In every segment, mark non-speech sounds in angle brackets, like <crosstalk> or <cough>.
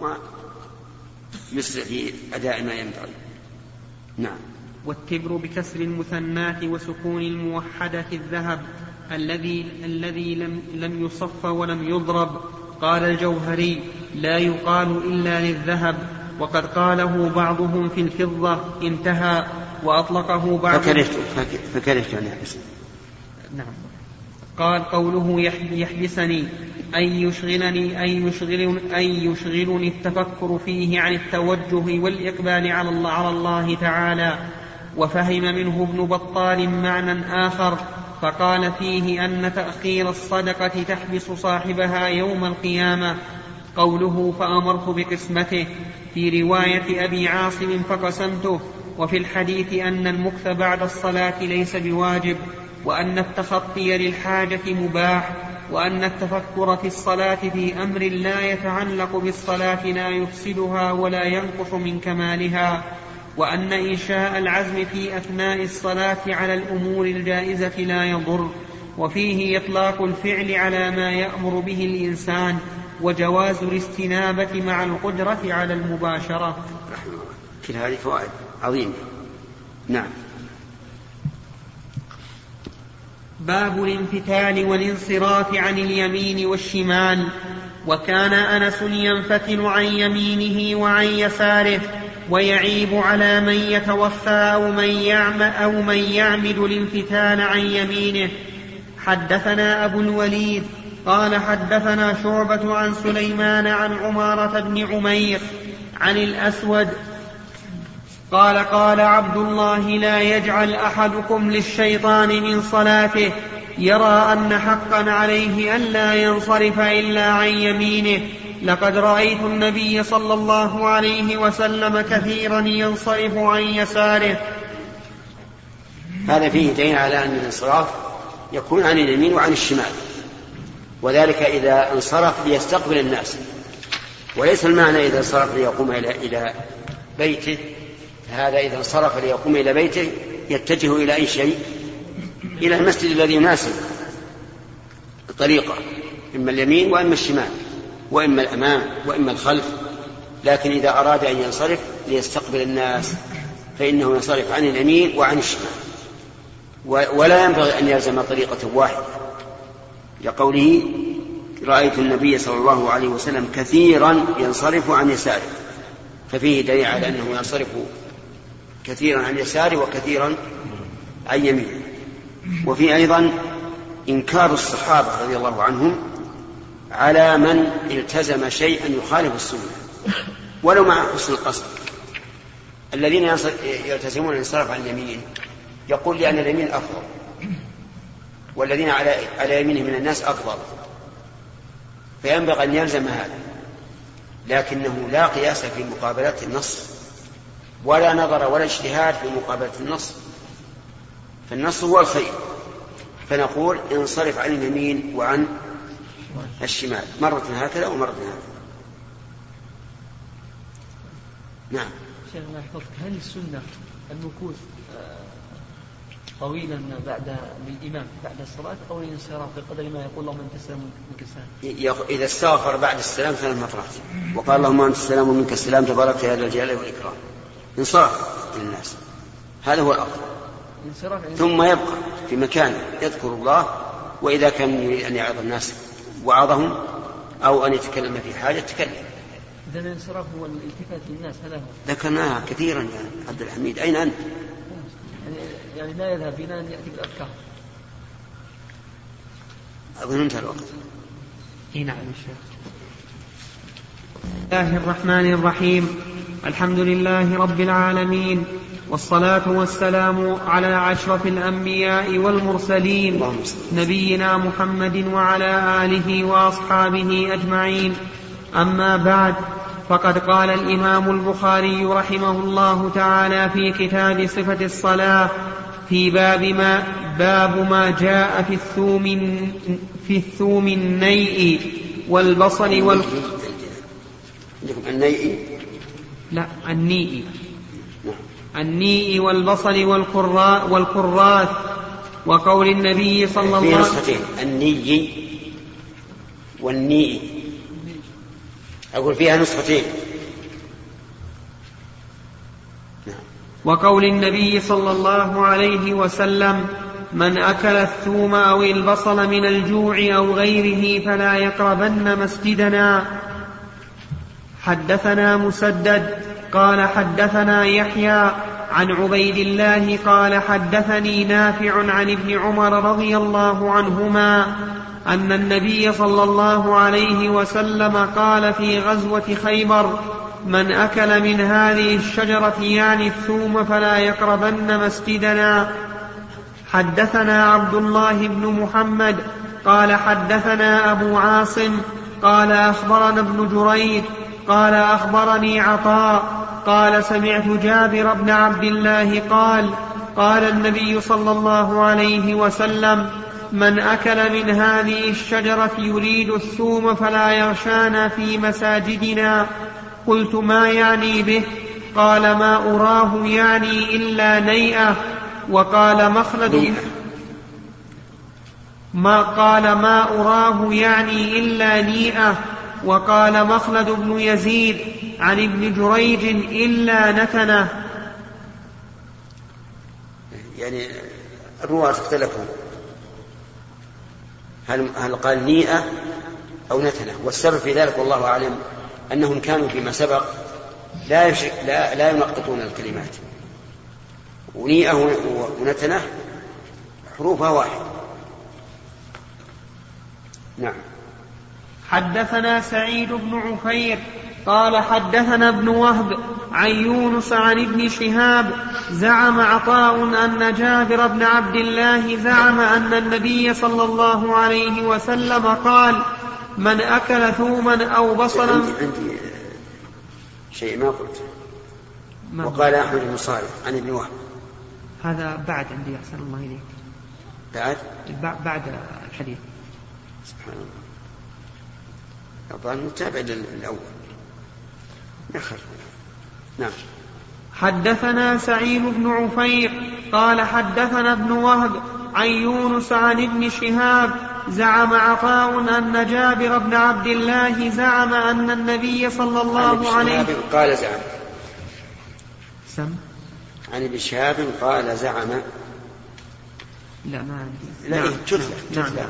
ثم يسرع في أداء ما ينبغي. نعم. والتبر بكسر المثنات وسكون الموحدة الذهب الذي الذي لم لم يصف ولم يضرب. قال الجوهري لا يقال إلا للذهب. وقد قاله بعضهم في الفضة انتهى. وأطلقه بعض فكرهت فكرهت أن نعم. قال قوله يحبسني أن يشغلني أن يشغلني, أن يشغلني التفكر فيه عن التوجه والإقبال على الله, على الله تعالى. وفهم منه ابن بطال معنى آخر فقال فيه أن تأخير الصدقة تحبس صاحبها يوم القيامة. قوله فأمرت بقسمته. في رواية أبي عاصم فقسمته. وفي الحديث أن المكث بعد الصلاة ليس بواجب. وأن التخطي للحاجة مباح وأن التفكر في الصلاة في أمر لا يتعلق بالصلاة لا يفسدها ولا ينقص من كمالها وأن إنشاء العزم في أثناء الصلاة على الأمور الجائزة لا يضر وفيه إطلاق الفعل على ما يأمر به الإنسان وجواز الاستنابة مع القدرة على المباشرة. كل هذه فوائد عظيمة. نعم. باب الانفتال والانصراف عن اليمين والشمال. وكان أنس ينفتل عن يمينه وعن يساره ويعيب على من يتوفى أو من يعمد أو من يعمد الانفتال عن يمينه. حدثنا أبو الوليد قال حدثنا شعبة عن سليمان عن عمارة بن عمير عن الأسود قال قال عبد الله لا يجعل أحدكم للشيطان من صلاته. يرى أن حقا عليه الا ينصرف إلا عن يمينه. لقد رأيت النبي صلى الله عليه وسلم كثيرا ينصرف عن يساره. هذا فيه دليل على أن الانصراف يكون عن اليمين وعن الشمال. وذلك إذا انصرف ليستقبل الناس. وليس المعنى إذا انصرف ليقوم إلى إلى بيته هذا إذا انصرف ليقوم إلى بيته يتجه إلى أي شيء؟ إلى المسجد الذي يناسب الطريقة إما اليمين وإما الشمال وإما الأمام وإما الخلف. لكن إذا أراد أن ينصرف ليستقبل الناس فإنه ينصرف عن اليمين وعن الشمال. ولا ينبغي أن يلزم طريقة واحدة. لقوله رأيت النبي صلى الله عليه وسلم كثيرا ينصرف عن يساره. ففيه دليل على أنه ينصرف كثيرا عن يساره وكثيرا عن يمينه وفي أيضا إنكار الصحابة رضي الله عنهم على من التزم شيئا يخالف السنة ولو مع حسن القصد. الذين يلتزمون الانصراف عن اليمين يقول لأن اليمين أفضل والذين على على يمينه من الناس أفضل. فينبغي أن يلزم هذا لكنه لا قياس في مقابلة النص. ولا نظر ولا اجتهاد في مقابلة النص فالنص هو الخير. فنقول انصرف عن اليمين وعن الشمال. مرة هكذا ومرة هكذا. نعم. شيخ الله يحفظك. هل السنة المكوث آه، طويلا بعد للإمام بعد الصلاة أو الانصراف بقدر ما يقول اللهم أنت السلام ومنك السلام؟ إذا استغفر بعد السلام ثلاث مرات وقال اللهم أنت السلام ومنك السلام تبارك يا ذا الجلال والإكرام. انصراف للناس هذا هو الأفضل. ثم يبقى في مكانه يذكر الله وإذا كان يريد أن يعظ الناس وعظهم أو أن يتكلم في حاجة تكلم إذا الانصراف هو الالتفات للناس هذا هو. ذكرناها كثيرا يا عبد الحميد. أين أنت؟ يعني يعني لا يذهب بنا أن يأتي بالأذكار. أظن انتهى الوقت. اي نعم الشيخ بسم الله الرحمن الرحيم. الحمد لله رب العالمين والصلاة والسلام على أشرف الأنبياء والمرسلين نبينا محمد وعلى آله وأصحابه أجمعين. أما بعد فقد قال الإمام البخاري رحمه الله تعالى في كتاب صفة الصلاة في باب ما باب ما جاء في الثوم في الثوم النيء والبصل وال النيء؟ لا النيء. النيء والبصل والقراء والكراث وقول النبي صلى الله عليه وسلم النيء والنيء. أقول فيها نسختين. نعم. وقول النبي صلى الله عليه وسلم من أكل الثوم أو البصل من الجوع أو غيره فلا يقربن مسجدنا. حدثنا مسدد قال حدثنا يحيى عن عبيد الله قال حدثني نافع عن ابن عمر رضي الله عنهما أن النبي صلى الله عليه وسلم قال في غزوة خيبر من أكل من هذه الشجرة يعني الثوم فلا يقربن مسجدنا. حدثنا عبد الله بن محمد قال حدثنا أبو عاصم قال أخبرنا ابن جريج قال أخبرني عطاء قال سمعت جابر بن عبد الله قال قال النبي صلى الله عليه وسلم من أكل من هذه الشجرة يريد الثوم فلا يغشانا في مساجدنا قلت ما يعني به قال ما أراه يعني إلا نيئة وقال مخلد ما قال ما أراه يعني إلا نيئة وقال مخلد بن يزيد عن ابن جريج إلا نتنه يعني الرواة اختلفوا. هل هل قال نيئة أو نتنة؟ والسبب في ذلك والله أعلم أنهم كانوا فيما سبق لا لا لا ينقطون الكلمات. ونيئة ونتنة حروفها واحد. نعم. حدثنا سعيد بن عفير قال حدثنا ابن وهب عن يونس عن ابن شهاب زعم عطاء أن جابر بن عبد الله زعم أن النبي صلى الله عليه وسلم قال من أكل ثوما أو بصلا عندي, عندي شيء ما قلت؟ وقال أحمد بن صالح عن ابن وهب. هذا بعد عندي أحسن الله إليك بعد؟ بعد الحديث. سبحان الله. الظاهر متابع للأول. يخر نعم. حدثنا سعيد بن عفير قال حدثنا ابن وهب عن يونس عن ابن شهاب زعم عطاء أن جابر بن عبد الله زعم أن النبي صلى الله عليه وسلم قال زعم. سم. عن ابن شهاب قال زعم. لا ما عندي. لا نعم. جثة نعم.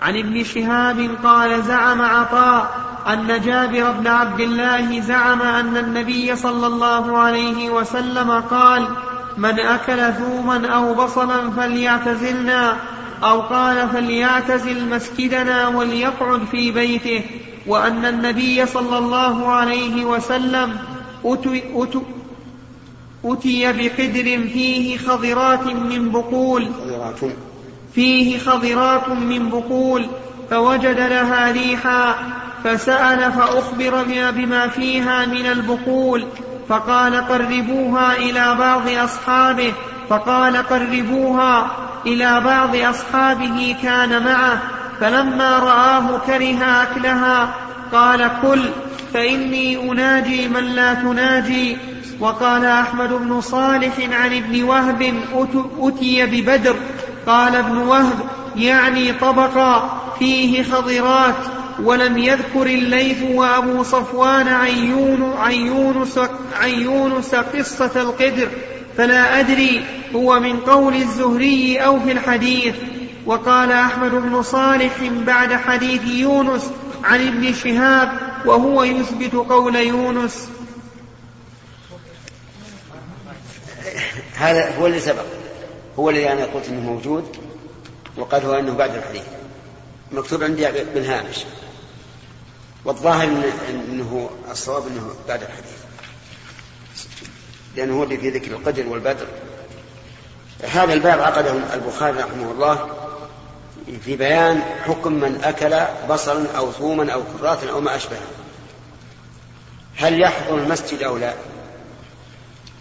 عن ابن شهاب قال زعم عطاء أن جابر بن عبد الله زعم أن النبي صلى الله عليه وسلم قال من أكل ثوما أو بصلا فليعتزلنا أو قال فليعتزل مسجدنا وليقعد في بيته. وأن النبي صلى الله عليه وسلم أتي, أتي أتي بقدر فيه خضرات من بقول. فيه خضرات من بقول فوجد لها ريحا فسأل فأخبر بما فيها من البقول. فقال قربوها إلى بعض أصحابه فقال قربوها إلى بعض أصحابه كان معه. فلما رآه كره أكلها قال كل فإني أناجي من لا تناجي. وقال أحمد بن صالح عن ابن وهب أتي ببدر. قال ابن وهب يعني طبقا فيه خضرات ولم يذكر الليث وأبو صفوان عن يونس, عن يونس قصة القدر فلا أدري هو من قول الزهري أو في الحديث. وقال أحمد بن صالح بعد حديث يونس عن ابن شهاب وهو يثبت قول يونس. هذا هو اللي سبق. هو الذي أنا قلت أنه موجود وقال هو أنه بعد الحديث. مكتوب عندي بالهامش والظاهر أنه الصواب أنه بعد الحديث. لأنه هو اللي في ذكر القدر والبدر. هذا الباب عقده البخاري رحمه الله في بيان حكم من أكل بصلا أو ثوما أو كراثا أو ما أشبهه. هل يحضر المسجد أو لا؟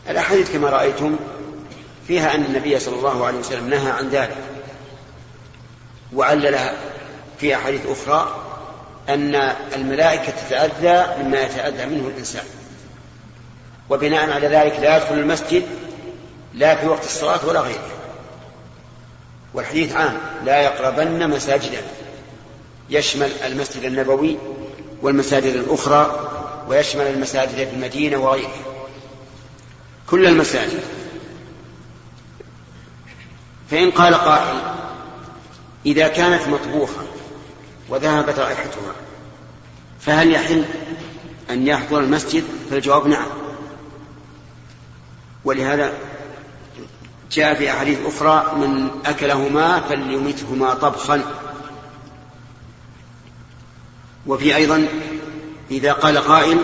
الأحاديث كما رأيتم فيها أن النبي صلى الله عليه وسلم نهى عن ذلك. وعلل في أحاديث أخرى أن الملائكة تتأذى مما يتأذى منه الإنسان. وبناء على ذلك لا يدخل المسجد لا في وقت الصلاة ولا غيره. والحديث عام لا يقربن مساجدنا يشمل المسجد النبوي والمساجد الأخرى ويشمل المساجد في المدينة وغيرها. كل المساجد فإن قال قائل إذا كانت مطبوخة وذهبت رائحتها فهل يحل أن يحضر المسجد؟ فالجواب نعم. ولهذا جاء في أحاديث أخرى من أكلهما فليمتهما طبخا. وفي أيضا إذا قال قائل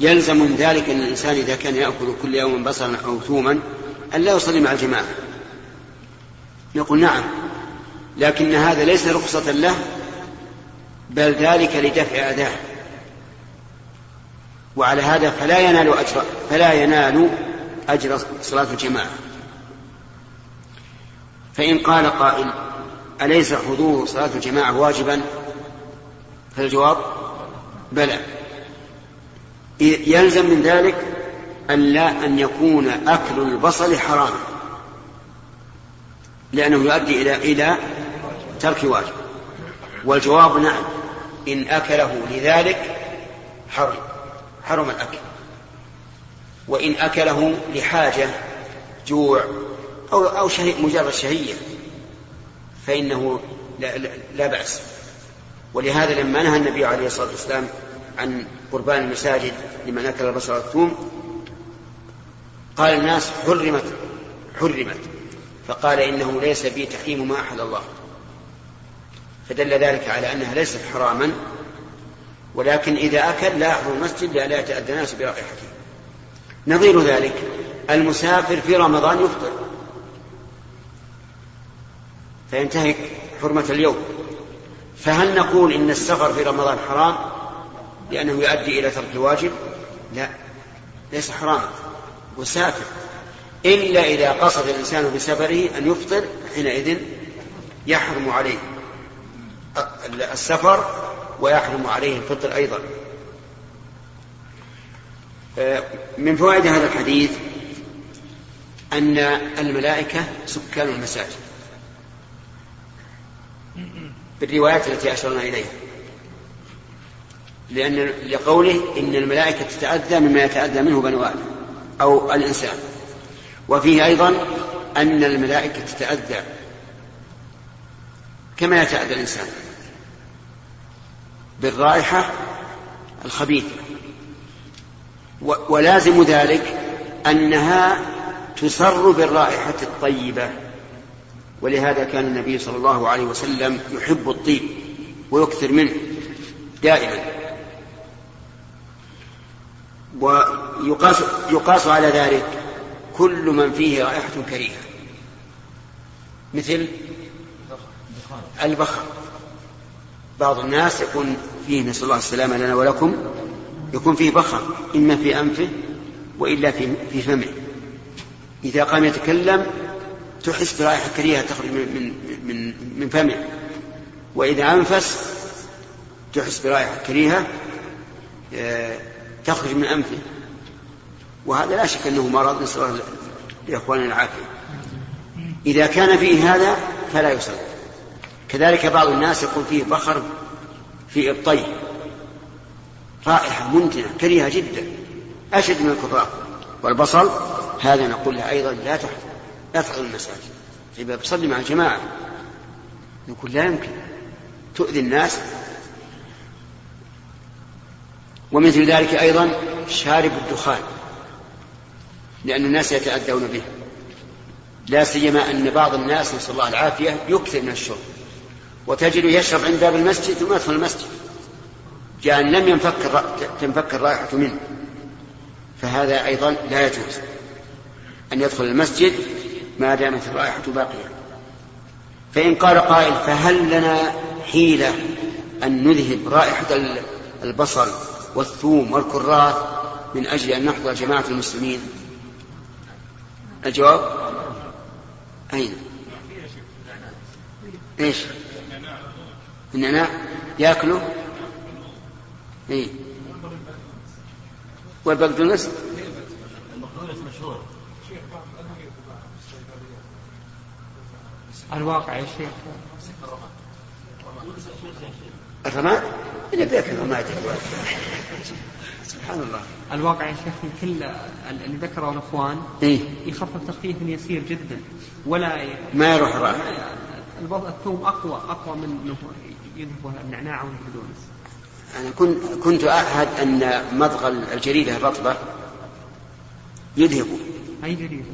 يلزم من ذلك أن الإنسان إذا كان يأكل كل يوم بصرا أو ثوما أن لا يصلي مع الجماعة. نقول نعم لكن هذا ليس رخصة له بل ذلك لدفع أذاه وعلى هذا فلا ينال أجر فلا ينال أجر صلاة الجماعة. فإن قال قائل أليس حضور صلاة الجماعة واجبا؟ فالجواب بلى. يلزم من ذلك أن لا أن يكون أكل البصل حراما. لأنه يؤدي إلى إلى ترك واجب. والجواب نعم إن أكله لذلك حرم حرم الأكل. وإن أكله لحاجة جوع أو أو شهي مجرد شهية فإنه لا, لا, لا بأس. ولهذا لما نهى النبي عليه الصلاة والسلام عن قربان المساجد لمن أكل البصر والثوم قال الناس حرمت حرمت. فقال إنه ليس بي تحريم ما أحل الله. فدل ذلك على أنها ليست حراما ولكن إذا أكل لا يحضر المسجد لا يتأذى الناس برائحته. نظير ذلك. المسافر في رمضان يفطر. فينتهك حرمة اليوم. فهل نقول إن السفر في رمضان حرام؟ لأنه يؤدي إلى ترك الواجب؟ لا. ليس حراما. وسافر. إلا إذا قصد الإنسان بسفره أن يفطر حينئذ يحرم عليه السفر ويحرم عليه الفطر أيضا. من فوائد هذا الحديث أن الملائكة سكان المساجد. بالروايات التي أشرنا إليها. لأن لقوله إن الملائكة تتأذى مما يتأذى منه بنو آدم أو الإنسان. وفيه أيضا أن الملائكة تتأذى كما يتأذى الإنسان بالرائحة الخبيثة. ولازم ذلك أنها تسر بالرائحة الطيبة ولهذا كان النبي صلى الله عليه وسلم يحب الطيب ويكثر منه دائما. ويقاس يقاس على ذلك كل من فيه رائحة كريهة. مثل البخر. بعض الناس يكون فيه نسأل الله السلامة لنا ولكم يكون فيه بخر إما في أنفه وإلا في في فمه. إذا قام يتكلم تحس برائحة كريهة تخرج من من من, من فمه. وإذا أنفس تحس برائحة كريهة آه، تخرج من أنفه. وهذا لا شك أنه مرض نسأل الله لإخواننا العافية. إذا كان فيه هذا فلا يصلي. كذلك بعض الناس يكون فيه بخر في إبطيه. رائحة منتنة كريهة جدا أشد من الكفار. والبصل هذا نقول له أيضا لا تحضر لا تحضر المساجد. إذا بصلي مع الجماعة. نقول لا يمكن. تؤذي الناس. ومثل ذلك أيضا شارب الدخان. لأن الناس يتأذون به. لا سيما أن بعض الناس نسأل الله العافية يكثر من الشرب. وتجد يشرب عند باب المسجد ثم يدخل المسجد. كأن لم ينفك تنفك الرائحة منه. فهذا أيضا لا يجوز. أن يدخل المسجد ما دامت الرائحة باقية. فإن قال قائل فهل لنا حيلة أن نذهب رائحة البصل والثوم والكراث من أجل أن نحضر جماعة المسلمين؟ الجواب؟ أين؟ إيش؟ النعناع ياكله اي والبقدونس؟ الواقع يا شيخ. الرماد اللي بيك الرماد سبحان الله. الواقع يا شيخ من كل اللي ذكره الإخوان إيه؟ يخفف تخفيف يسير جدا. ولا ما يروح الرأي الثوم اقوى أقوى من إنه يذهب النعناع أو البقدونس أنا كنت كنت أعهد أن مضغ الجريدة الرطبة يذهب أي جريدة؟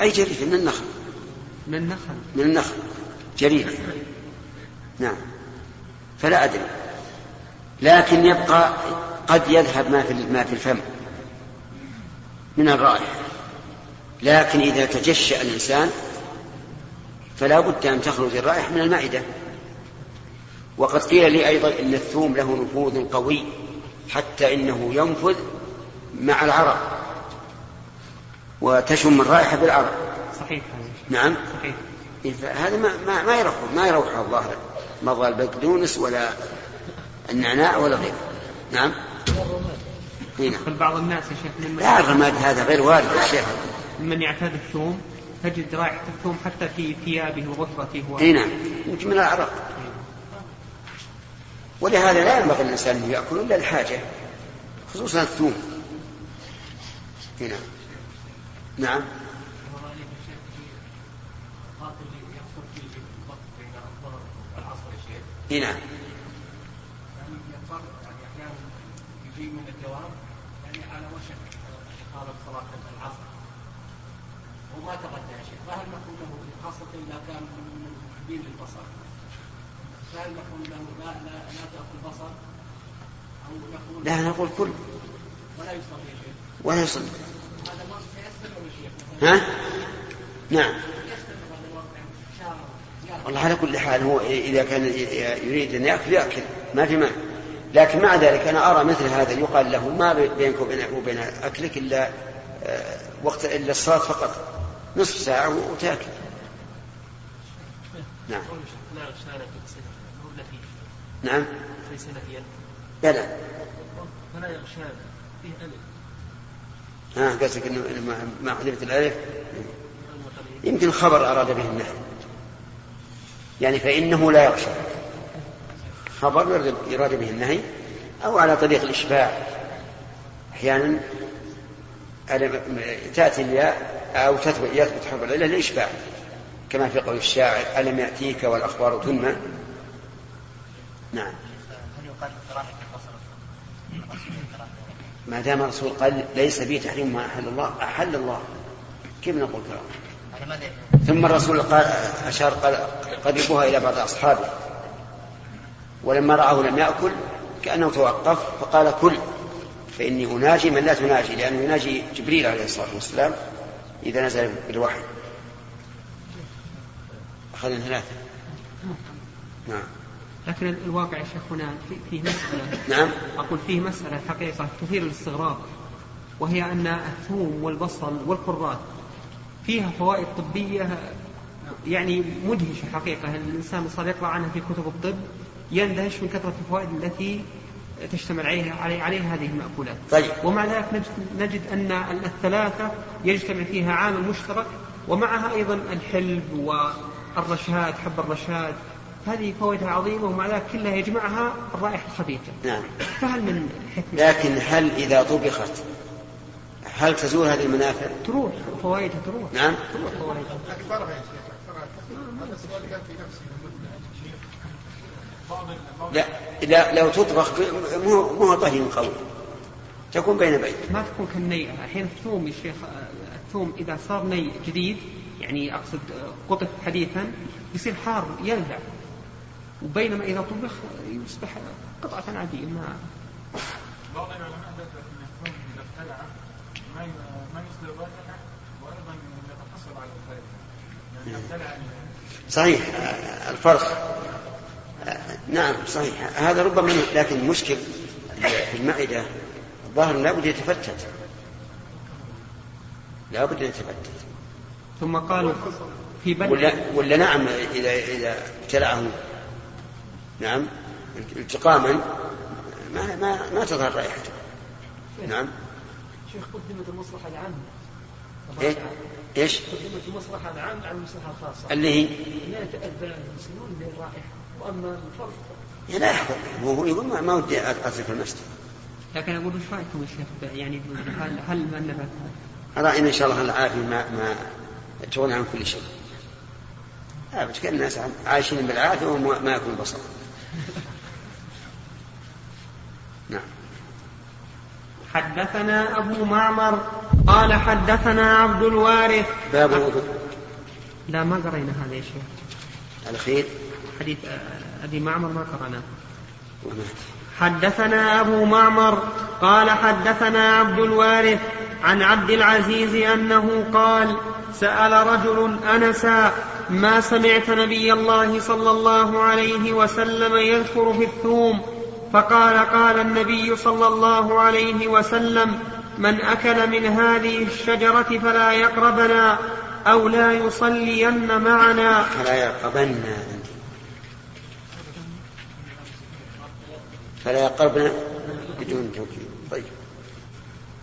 أي جريدة؟ من النخل. من النخل. من النخل. جريدة. نعم. فلا أدري. لكن يبقى قد يذهب ما في ما في الفم من الرائحة. لكن إذا تجشأ الإنسان فلا بد أن تخرج الرائحة من المعدة. وقد قيل لي أيضا إن الثوم له نفوذ قوي حتى إنه ينفذ مع العرق وتشم الرائحة بالعرق. صحيح نعم. صحيح. هذا ما ما, ما يروح ما يروح الظاهر. مضى البقدونس ولا النعناع ولا غيره. نعم. هنا بعض الناس يا شيخ من لا الرماد هذا غير وارد يا شيخ. من يعتاد الثوم تجد رائحة الثوم حتى في ثيابه وغفرته اي نعم. يمكن من العرق ولهذا لا ينبغي الإنسان أن يأكل إلا الحاجة خصوصا الثوم. هنا نعم. نعم يعني يجي من الدوام يعني على وشك إقامة صلاة العصر. وما تغدى يا شيخ. فهل نقول له خاصة إذا كان من محبين للبصر فهل نقول له لا لا لا تأكل بصر أو نقول لا نقول كل. ولا يصلي ولا يصلي. هذا ما يستمر يا شيخ. ها؟ نعم. والله على كل حال هو إذا كان يريد أن يأكل يأكل. ما في مانع. لكن مع ذلك أنا أرى مثل هذا يقال له ما بينك وبين أكلك إلا آه، وقت إلا الصلاة فقط. نصف ساعة وتأكل. نعم. نعم. بلى. فلا يغشى فيه ألف ها قصدك انه ما حذفت الألف؟ يمكن خبر أراد به النهي يعني فإنه لا يغشى خبر يراد به النهي أو على طريق الإشباع. أحيانا تأتي الياء أو تثبت يثبت حرف العله للاشباع كما في قول الشاعر ألم يأتيك والأخبار تنمى؟ نعم. ما دام الرسول قال ليس بي تحريم ما أحل الله أحل الله. كيف نقول كلام؟ ثم الرسول قال أشار قال قربوها إلى بعض أصحابه. ولما رآه لم يأكل كأنه توقف فقال كل فإني أناجي من لا تناجي لأنه يناجي جبريل عليه الصلاة والسلام إذا نزل بالوحي. أخذنا ثلاثة. نعم. لكن الواقع يا شيخ هنا فيه مسألة. نعم. أقول فيه مسألة حقيقة تثير الاستغراب وهي أن الثوم والبصل والكرات فيها فوائد طبية يعني مدهشة حقيقة. الإنسان صار يقرأ عنها في كتب الطب يندهش من كثرة الفوائد التي تشتمل عليها علي عليها هذه المأكولات. طيب. ومع ذلك نجد, نجد أن الثلاثة يجتمع فيها عامل مشترك ومعها أيضا الحلب والرشاد حب الرشاد. هذه فوائدها عظيمة ومع ذلك كلها يجمعها الرائحة الخبيثة نعم. فهل من حكمة لكن هل إذا طبخت هل تزول هذه المنافع؟ تروح فوائدها تروح. نعم. تروح فوائدها. أكثرها يا شيخ هذا السؤال كان في نفسي. لا لا لو تطبخ مو مو طهي قوي تكون بين بين ما تكون كالني الحين الثوم يا شيخ الثوم إذا صار ني جديد يعني أقصد قطف حديثا يصير حار يلذع وبينما إذا طبخ يصبح قطعة عادية ما بعض العلماء ذكر أن الثوم إذا ابتلع ما ما يصدر رائحة وأيضا يتحصل على الفائدة يعني ابتلع صحيح الفرق نعم صحيح. هذا ربما لكن المشكل في المعدة الظاهر لابد يتفتت. لابد يتفتت. ثم قالوا في بلد ولا, ولا نعم إذا إذا ابتلعه. نعم التقاما ما ما ما تظهر رائحته. نعم. شيخ قدمت المصلحة العامة. إيه؟ إيش؟ قدمت المصلحة العامة على المصلحة الخاصة. اللي هي؟ لا يتأذى المسلمون بالرائحة وأما الفرق لا يحضر هو يقول ما ودي أترك المسجد. لكن أقول وش رأيكم يا شيخ؟ يعني هل هل من رأينا إن شاء الله العافية ما ما تغني عن كل شيء. أبد كان الناس عايشين بالعافية وما يكون بصر <laughs> نعم. حدثنا أبو معمر قال حدثنا عبد الوارث. باب الوضوء. لا ما قرينا هذا يا شيخ. الأخير حديث أبي معمر ما قرأناه. حدثنا أبو معمر قال حدثنا عبد الوارث عن عبد العزيز أنه قال سأل رجل أنسا ما سمعت نبي الله صلى الله عليه وسلم يذكر في الثوم؟ فقال قال النبي صلى الله عليه وسلم من أكل من هذه الشجرة فلا يقربنا أو لا يصلين معنا. فلا يقربن فلا يقربن بدون توكيد. طيب.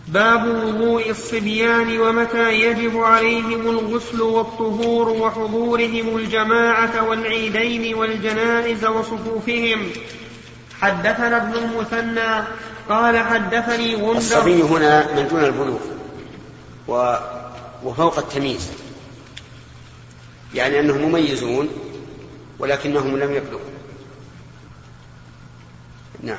باب وضوء الصبيان ومتى يجب عليهم الغسل والطهور وحضورهم الجماعة والعيدين والجنائز وصفوفهم. حدثنا ابن المثنى قال حدثني غندر. الصبي هنا من دون البلوغ و... وفوق التمييز. يعني أنهم مميزون ولكنهم لم يبلغوا. نعم.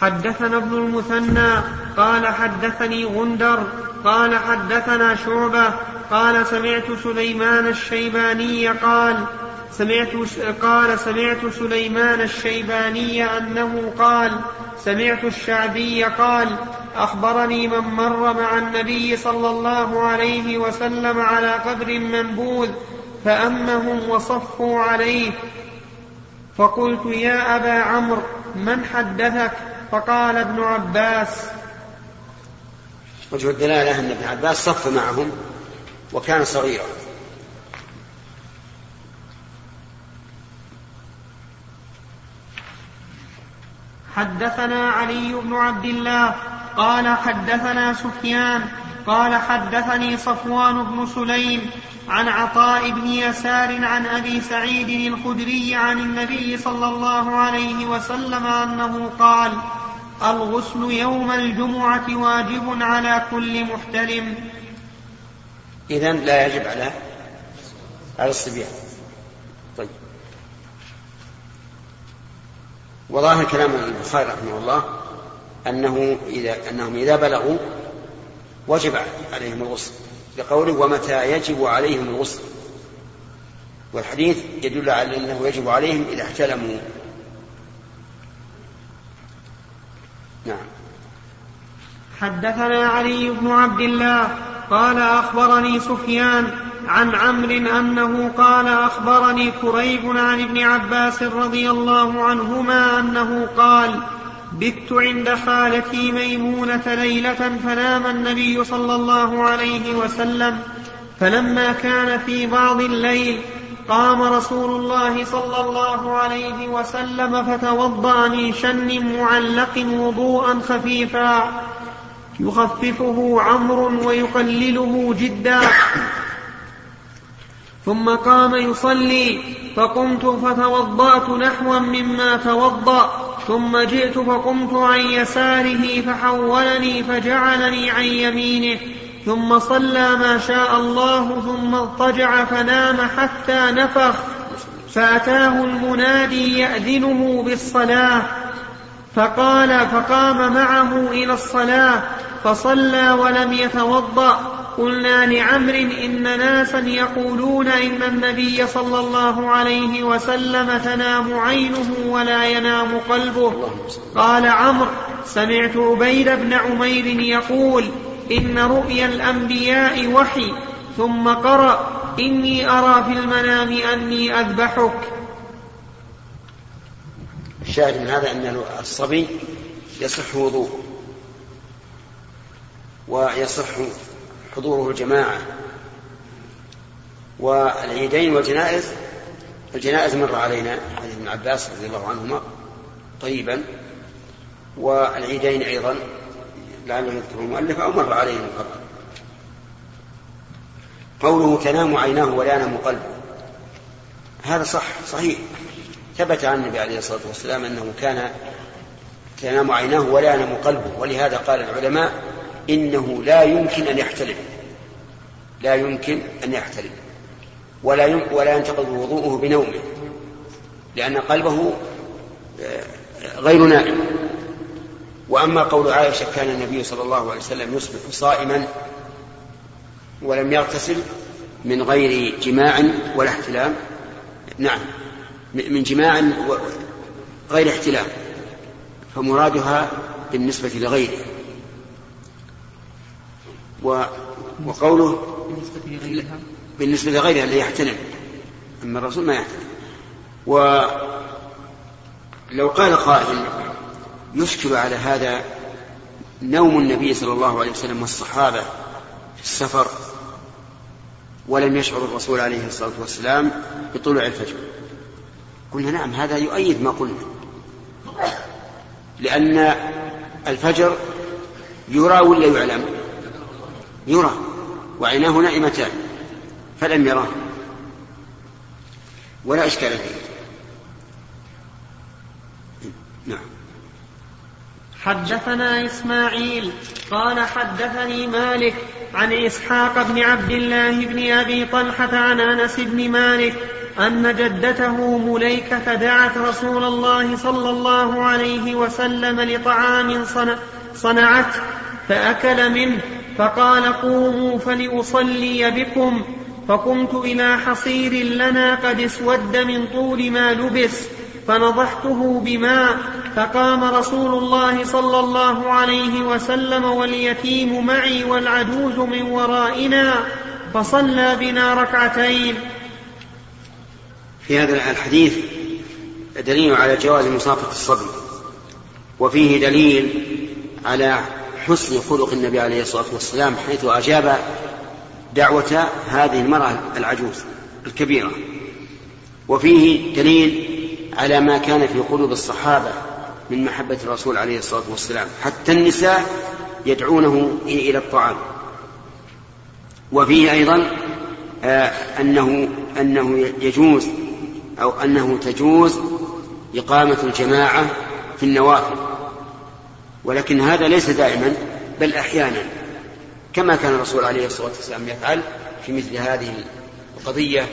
حدثنا ابن المثنى قال حدثني غندر قال حدثنا شعبة قال سمعت سليمان الشيباني قال سمعت قال سمعت سليمان الشيباني أنه قال سمعت الشعبي قال أخبرني من مر مع النبي صلى الله عليه وسلم على قبر منبوذ فأمهم وصفوا عليه فقلت يا أبا عمرو من حدثك؟ فقال ابن عباس. وجه الدلالة أن ابن عباس صف معهم وكان صغيرا. حدثنا علي بن عبد الله قال حدثنا سفيان قال حدثني صفوان بن سليم عن عطاء بن يسار عن أبي سعيد الخدري عن النبي صلى الله عليه وسلم أنه قال الغسل يوم الجمعة واجب على كل محتلم. اذا لا يجب على على الصبيان. طيب. وظاهر كلام البخاري رحمه الله أنه اذا أنهم إذا بلغوا وجب عليهم الغسل بقوله ومتى يجب عليهم الغسل. والحديث يدل على أنه يجب عليهم إذا احتلموا. نعم. حدثنا علي بن عبد الله قال أخبرني سفيان عن عمرو أنه قال أخبرني كريب عن ابن عباس رضي الله عنهما أنه قال بت عند خالتي ميمونة ليلة فنام النبي صلى الله عليه وسلم فلما كان في بعض الليل قام رسول الله صلى الله عليه وسلم فتوضأ من شن معلق وضوءا خفيفا يخففه عمرو ويقلله جدا. ثم قام يصلي فقمت فتوضأت نحوا مما توضأ. ثم جئت فقمت عن يساره فحولني فجعلني عن يمينه ثم صلى ما شاء الله ثم اضطجع فنام حتى نفخ فأتاه المنادي يأذنه بالصلاة فقال فقام معه إلى الصلاة فصلى ولم يتوضأ قلنا لعمر إن ناسا يقولون إن النبي صلى الله عليه وسلم تنام عينه ولا ينام قلبه. قال عمرو سمعت عبيد بن عمير يقول إن رؤيا الأنبياء وحي ثم قرأ إني أرى في المنام أني أذبحك. الشاهد من هذا أن الصبي يصح وضوءه ويصح حضوره الجماعة. والعيدين والجنائز الجنائز مر علينا حديث ابن عباس رضي الله عنهما طيبا. والعيدين أيضا لعله يذكره المؤلف أو مر عليه من قبل قوله تنام عيناه ولا ينام قلبه هذا صح صحيح. ثبت عن النبي عليه الصلاة والسلام أنه كان تنام عيناه ولا ينام قلبه ولهذا قال العلماء إنه لا يمكن أن يحتلم. لا يمكن أن يحتلم. ولا ولا ينتقض وضوءه بنومه. لأن قلبه آه، غير نائم. وأما قول عائشة كان النبي صلى الله عليه وسلم يصبح صائما ولم يغتسل من غير جماع ولا احتلام. نعم من جماع غير احتلام. فمرادها بالنسبة لغيره. وقوله بالنسبة لغيرها. بالنسبة لغيرها اللي يحتلم أما الرسول ما يحتلم ولو قال قائل يشكل على هذا نوم النبي صلى الله عليه وسلم والصحابة في السفر ولم يشعر الرسول عليه الصلاة والسلام بطلوع الفجر. قلنا نعم هذا يؤيد ما قلنا. لأن الفجر يرى ولا يعلم؟ يرى وعيناه نائمتان فلم يراه. ولا إشكال فيه. نعم. حدثنا إسماعيل قال حدثني مالك عن إسحاق بن عبد الله بن أبي طلحة عن أنس بن مالك أن جدته مليكة دعت رسول الله صلى الله عليه وسلم لطعام صنعته فأكل منه فقال قوموا فلأصلي بكم فقمت إلى حصير لنا قد اسود من طول ما لبس فنضحته بماء فقام رسول الله صلى الله عليه وسلم واليتيم معي والعجوز من ورائنا فصلى بنا ركعتين. في هذا الحديث دليل على جواز مصافة الصبي وفيه دليل على حسن خلق النبي عليه الصلاة والسلام حيث أجاب دعوة هذه المرأة العجوز الكبيرة. وفيه دليل على ما كان في قلوب الصحابة من محبة الرسول عليه الصلاة والسلام. حتى النساء يدعونه إلى الطعام. وفيه أيضا آه أنه أنه يجوز أو أنه تجوز إقامة الجماعة في النوافل. ولكن هذا ليس دائما بل أحيانا. كما كان الرسول عليه الصلاة والسلام يفعل في مثل هذه القضية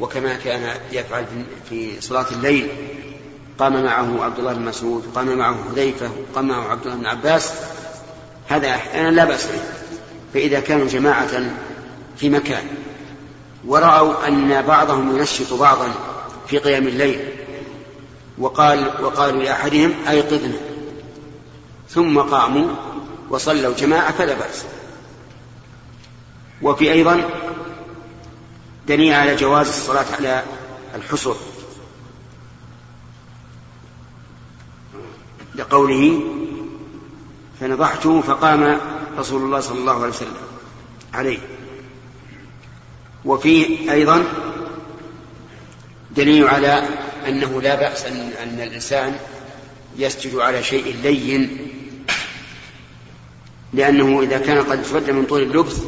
وكما كان يفعل في صلاة الليل. قام معه عبد الله بن مسعود قام معه حذيفة قام معه عبد الله بن عباس. هذا أحيانا لا بأس به. فإذا كانوا جماعة في مكان ورأوا أن بعضهم ينشط بعضا في قيام الليل وقال وقالوا لأحدهم أيقظنا. ثم قاموا وصلوا جماعة فلا بأس. وفي أيضا دليل على جواز الصلاة على الحصر. لقوله فنضحته فقام رسول الله صلى الله عليه وسلم عليه. وفي أيضا دليل على أنه لا بأس أن, أن الإنسان يسجد على شيء لين لأنه إذا كان قد اسود من طول اللبث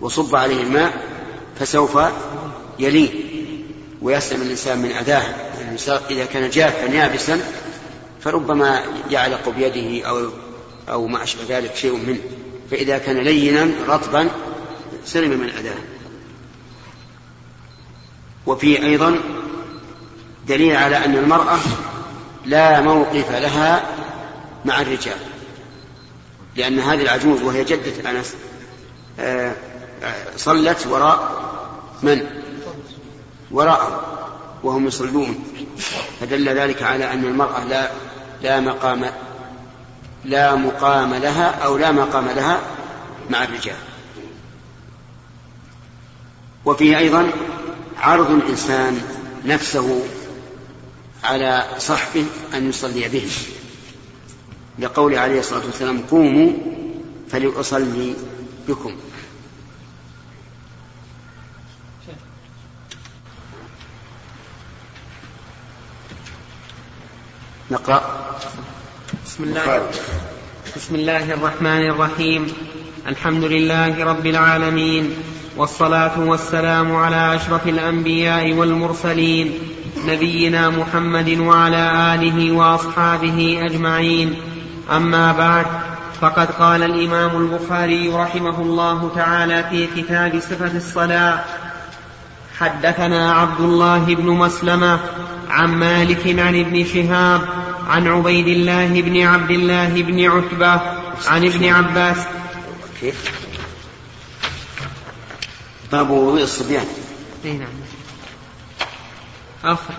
وصب عليه الماء فسوف يلين ويسلم الإنسان من أذاه. إذا كان جافا يابسا فربما يعلق بيده أو أو ما أشبه ذلك شيء منه. فإذا كان لينا رطبا سلم من أذاه. وفي أيضا دليل على أن المرأة لا موقف لها مع الرجال. لأن هذه العجوز وهي جدة أنس. آه، صلت وراء من؟ وراءه وهم يصلون. فدل ذلك على أن المرأة لا لا مقام لا مقام لها أو لا مقام لها مع الرجال. وفيه أيضا عرض الإنسان نفسه على صحبه أن يصلي به لقول عليه الصلاة والسلام قوموا فلأصلي بكم. نقرأ. بسم الله. بسم الله الرحمن الرحيم. الحمد لله رب العالمين والصلاة والسلام على أشرف الأنبياء والمرسلين نبينا محمد وعلى آله وأصحابه أجمعين. أما بعد فقد قال الإمام البخاري رحمه الله تعالى في كتاب صفة الصلاة حدثنا عبد الله بن مسلمة عن مالك عن ابن شهاب عن عبيد الله بن عبد الله بن عتبة عن ابن عباس. كيف؟ باب وضوء الصبيان. نعم. آخر.